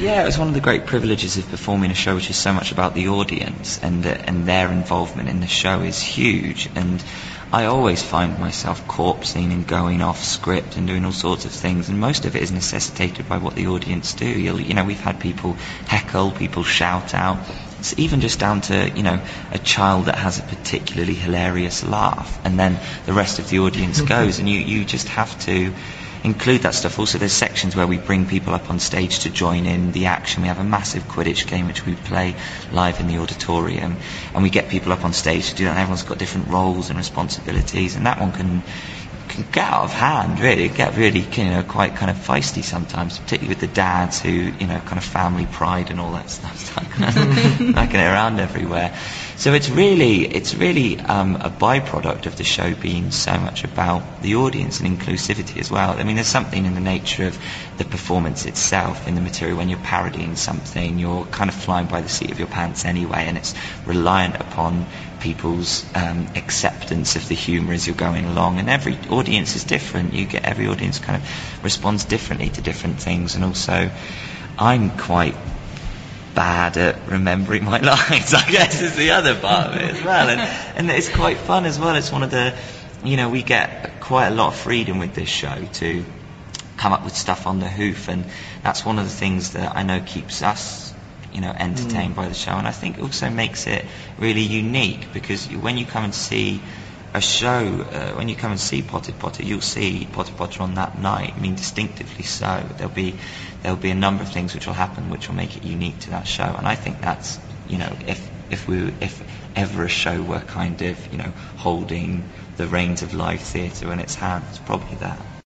Yeah, it was one of the great privileges of performing a show which is so much about the audience and uh, and their involvement in the show is huge. And I always find myself corpsing and going off script and doing all sorts of things, and most of it is necessitated by what the audience do. You'll, you know, we've had people heckle, people shout out. It's even just down to you know a child that has a particularly hilarious laugh, and then the rest of the audience goes, and you you just have to include that stuff. Also, there's sections where we bring people up on stage to join in the action. We have a massive Quidditch game which we play live in the auditorium, and we get people up on stage to do that. And everyone's got different roles and responsibilities, and that one can can get out of hand, really. Get really, you know, quite kind of feisty sometimes, particularly with the dads who, you know, kind of family pride and all that stuff, knocking it around everywhere. So it's really, it's really um, a byproduct of the show being so much about the audience and inclusivity as well. I mean, there's something in the nature of the performance itself, in the material. When you're parodying something, you're kind of flying by the seat of your pants anyway, and it's reliant upon people's um, acceptance of the humour as you're going along. And every audience is different. You get every audience kind of responds differently to different things, and also I'm quite bad at remembering my lines, I guess is the other part of it as well. And, and it's quite fun as well. It's one of the, you know, we get quite a lot of freedom with this show to come up with stuff on the hoof, and that's one of the things that I know keeps us, you know, entertained mm. by the show. And I think also makes it really unique because when you come and see a show, uh, when you come and see Potted Potter, you'll see Potted Potter on that night. I mean, distinctively so. There'll be there'll be a number of things which will happen which will make it unique to that show. And I think that's you know if if we if ever a show were kind of you know holding the reins of live theatre in its hands, probably that.